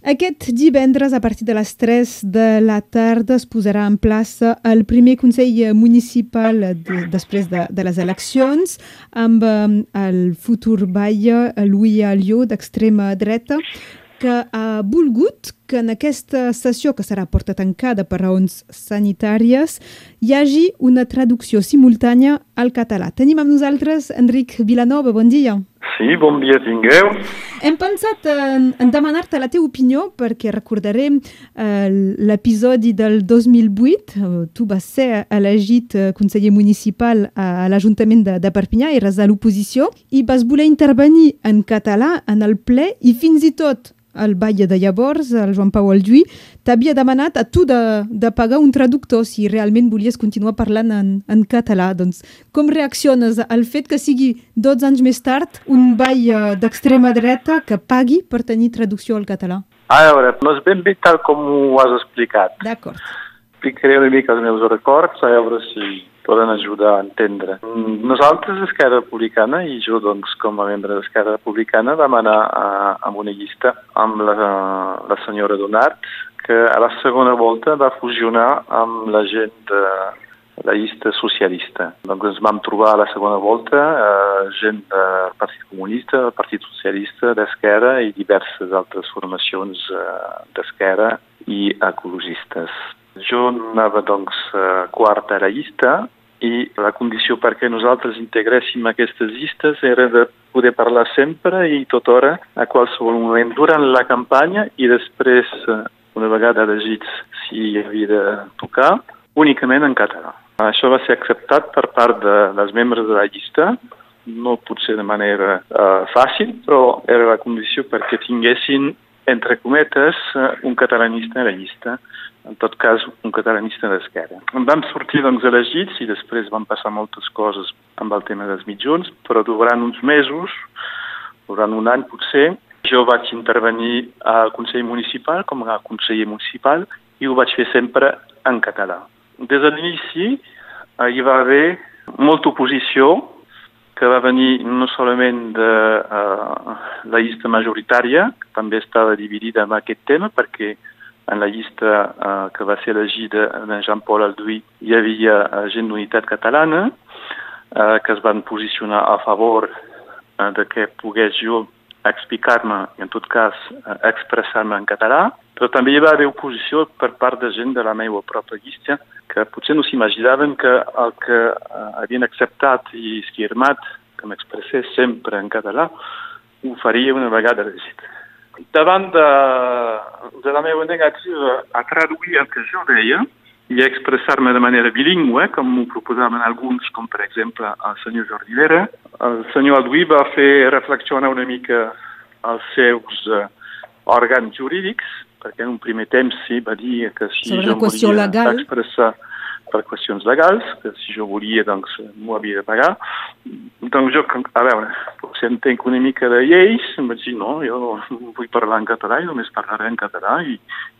Aquest divendres, a partir de les 3 de la tarda, es posarà en plaça el primer Consell Municipal de, després de, de les eleccions amb eh, el futur baia Louis Alió d'extrema dreta que ha volgut que en aquesta sessió, que serà porta tancada per raons sanitàries, hi hagi una traducció simultània al català. Tenim amb nosaltres Enric Vilanova, bon dia. Sí, bon dia tingueu. Hem pensat en, en demanar-te la teva opinió perquè recordarem eh, l'episodi del 2008. Eh, tu vas ser elegit eh, conseller municipal a, a l'Ajuntament de, de Perpinyà, eres a l'oposició i vas voler intervenir en català en el ple i fins i tot el batlle de llavors, el Joan Pau Aljuí, t'havia demanat a tu de, de pagar un traductor si realment volies continuar parlant en, en català. Doncs com reacciones al fet que sigui 12 anys més tard un ball d'extrema dreta que pagui per tenir traducció al català? A veure, no és ben bé tal com ho has explicat. D'acord. Explicaré una mica els meus records, a veure si poden ajudar a entendre. Nosaltres, Esquerra Republicana, i jo, doncs, com a membre d'Esquerra Republicana, vam anar a, a una llista amb la, la senyora Donat, que a la segona volta va fusionar amb la gent de la llista socialista. Doncs ens vam trobar a la segona volta eh, gent del Partit Comunista, del Partit Socialista, d'Esquerra i diverses altres formacions eh, d'Esquerra i ecologistes. Jo anava, doncs, eh, quarta a la llista i la condició perquè nosaltres integréssim aquestes llistes era de poder parlar sempre i tota hora, a qualsevol moment, durant la campanya i després, eh, una vegada elegits si hi havia de tocar, únicament en català. Això va ser acceptat per part de, dels membres de la llista, no potser de manera uh, fàcil, però era la condició perquè tinguessin, entre cometes, uh, un catalanista a la llista en tot cas, un catalanista d'esquerra. Vam sortir doncs, elegits i després van passar moltes coses amb el tema dels mitjons, però durant uns mesos, durant un any potser, jo vaig intervenir al Consell Municipal com a conseller municipal i ho vaig fer sempre en català. Des de l'inici eh, hi va haver molta oposició que va venir no solament de uh, la llista majoritària, que també estava dividida en aquest tema, perquè en la llista eh, que va ser elegida de Jean-Paul Alduí hi havia uh, gent d'unitat catalana eh, que es van posicionar a favor eh, de que pogués jo explicar-me, en tot cas eh, expressar-me en català, però també hi va haver oposició per part de gent de la meva pròpia llista que potser no s'imaginaven que el que eh, havien acceptat i esquirmat que m'expressés sempre en català ho faria una vegada elegit davant de, de la meva negativa a traduir el que jo deia i a expressar-me de manera bilingüe, com m'ho proposaven alguns, com per exemple el senyor Jordi Vera, el senyor Alduí va fer reflexionar una mica els seus uh, òrgans jurídics, perquè en un primer temps sí va dir que si Sobre jo volia legal. expressar per qüestions legals, que si jo volia, doncs, m'ho havia de pagar. Doncs jo, a veure, potser entenc una mica de lleis, em vaig dir, no, jo vull parlar en català i només parlaré en català i,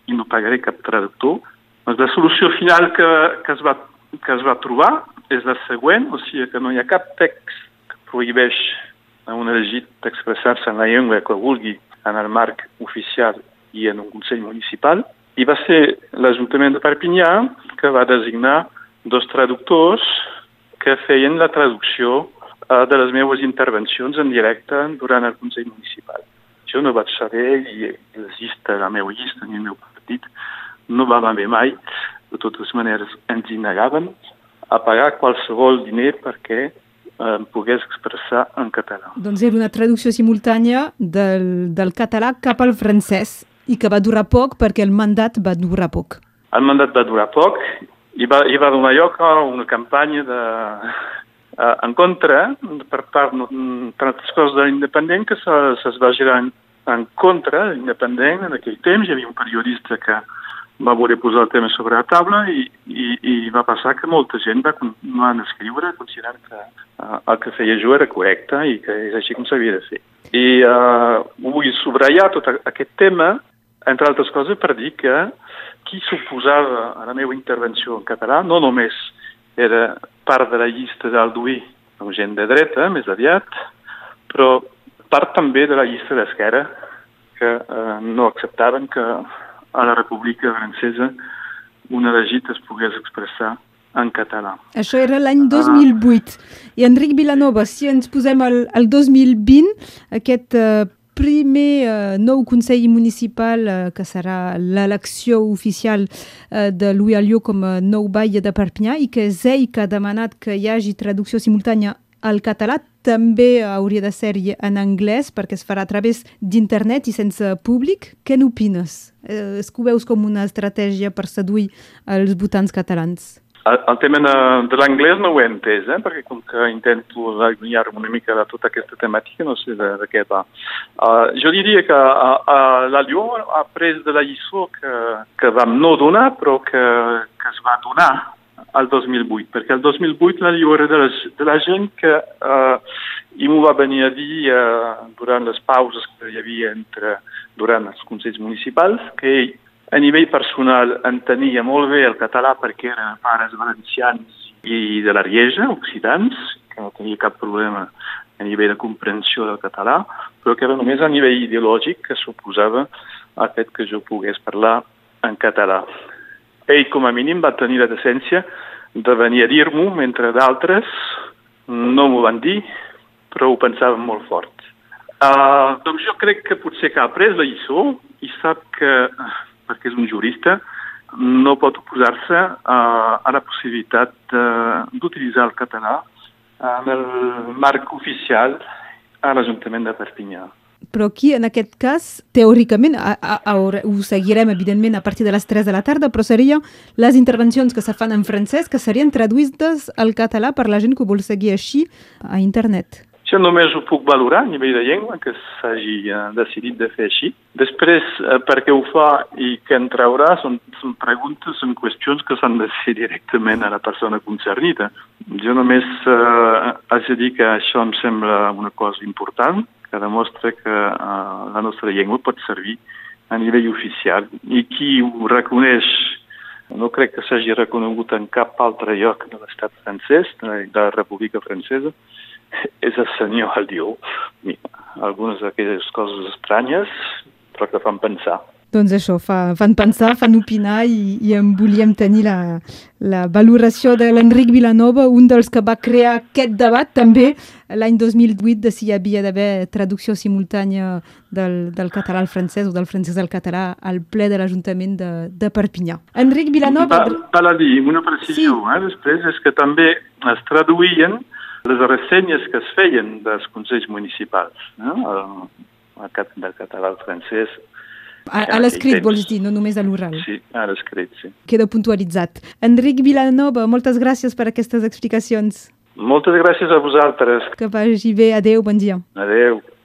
i no pagaré cap traductor. Doncs la solució final que, que, es va, que es va trobar és la següent, o sigui que no hi ha cap text que prohibeix a un elegit d'expressar-se en la llengua que vulgui en el marc oficial i en un Consell Municipal, i va ser l'Ajuntament de Perpinyà que va designar dos traductors que feien la traducció eh, de les meves intervencions en directe durant el Consell Municipal. Jo no vaig saber, i la llista, la meva llista ni el meu partit, no va haver mai, de totes maneres ens hi negaven, a pagar qualsevol diner perquè eh, em pogués expressar en català. Doncs era una traducció simultània del, del català cap al francès i que va durar poc perquè el mandat va durar poc. El mandat va durar poc i va, i va donar lloc a una campanya de, uh, en contra per part, altres coses, de l'independent que se, se va girar en, en contra de l'independent en aquell temps. Hi havia un periodista que va voler posar el tema sobre la taula i, i, i va passar que molta gent va continuar a escriure considerant que uh, el que feia jo era correcte i que és així com s'havia de fer. I uh, vull subratllar tot aquest tema entre altres coses per dir que qui s'oposava a la meva intervenció en català no només era part de la llista d'Alduí, gent de dreta, més aviat, però part també de la llista d'esquerra, que eh, no acceptaven que a la República Francesa un elegit es pogués expressar en català. Això era l'any 2008. Ah. I Enric Vilanova, si ens posem al, al 2020, aquest eh, primer eh, nou Consell Municipal, eh, que serà l'elecció oficial eh, de Louis Alliot com a nou batlle de Perpinyà i que és ell que ha demanat que hi hagi traducció simultània al català, també hauria de ser en anglès perquè es farà a través d'internet i sense públic. Què n'opines? Eh, és que ho veus com una estratègia per seduir els votants catalans? El, tema de, de l'anglès no ho he entès, eh? perquè com que intento allunyar-me una mica de tota aquesta temàtica, no sé de, de què va. Uh, jo diria que uh, uh, la Lió ha pres de la lliçó que, que vam no donar, però que, que es va donar al 2008, perquè el 2008 la Lió era de, les, de la gent que uh, i m'ho va venir a dir uh, durant les pauses que hi havia entre, durant els consells municipals, que ell a nivell personal entenia molt bé el català perquè eren pares valencians i de l'Arieja, occitans, que no tenia cap problema a nivell de comprensió del català, però que era només a nivell ideològic que suposava el fet que jo pogués parlar en català. Ell, com a mínim, va tenir la decència de venir a dir-m'ho, mentre d'altres no m'ho van dir, però ho pensaven molt fort. Uh, doncs jo crec que potser que ha après la lliçó i sap que perquè és un jurista, no pot oposar-se a, a la possibilitat d'utilitzar el català en el marc oficial a l'Ajuntament de Perpinyà. Però aquí, en aquest cas, teòricament, a, a, a, ho seguirem, evidentment, a partir de les 3 de la tarda, però serien les intervencions que se fan en francès que serien traduïdes al català per la gent que ho vol seguir així a internet. Això només ho puc valorar a nivell de llengua, que s'hagi eh, decidit de fer així. Després, eh, per què ho fa i què en traurà, són, són preguntes, són qüestions que s'han de fer directament a la persona concernida. Jo només eh, haig de dir que això em sembla una cosa important, que demostra que eh, la nostra llengua pot servir a nivell oficial. I qui ho reconeix no crec que s'hagi reconegut en cap altre lloc de l'estat francès, de la República Francesa, és el senyor Aldió. Algunes d'aquelles coses estranyes, però que fan pensar. Doncs això, fa, fan pensar, fan opinar i, i en volíem tenir la, la valoració de l'Enric Vilanova, un dels que va crear aquest debat també l'any 2008 de si hi havia d'haver traducció simultània del, del català al francès o del francès al català al ple de l'Ajuntament de, de Perpinyà. Enric Vilanova... Va, val a dir, una precisió, sí. eh, després, és que també es traduïen les ressenyes que es feien dels consells municipals, no? el, el, del català al francès, a, a l'escrit, vols dir, no només a l'oral. Sí, a l'escrit, sí. Queda puntualitzat. Enric Vilanova, moltes gràcies per aquestes explicacions. Moltes gràcies a vosaltres. Que vagi bé. Adéu, bon dia. Adéu.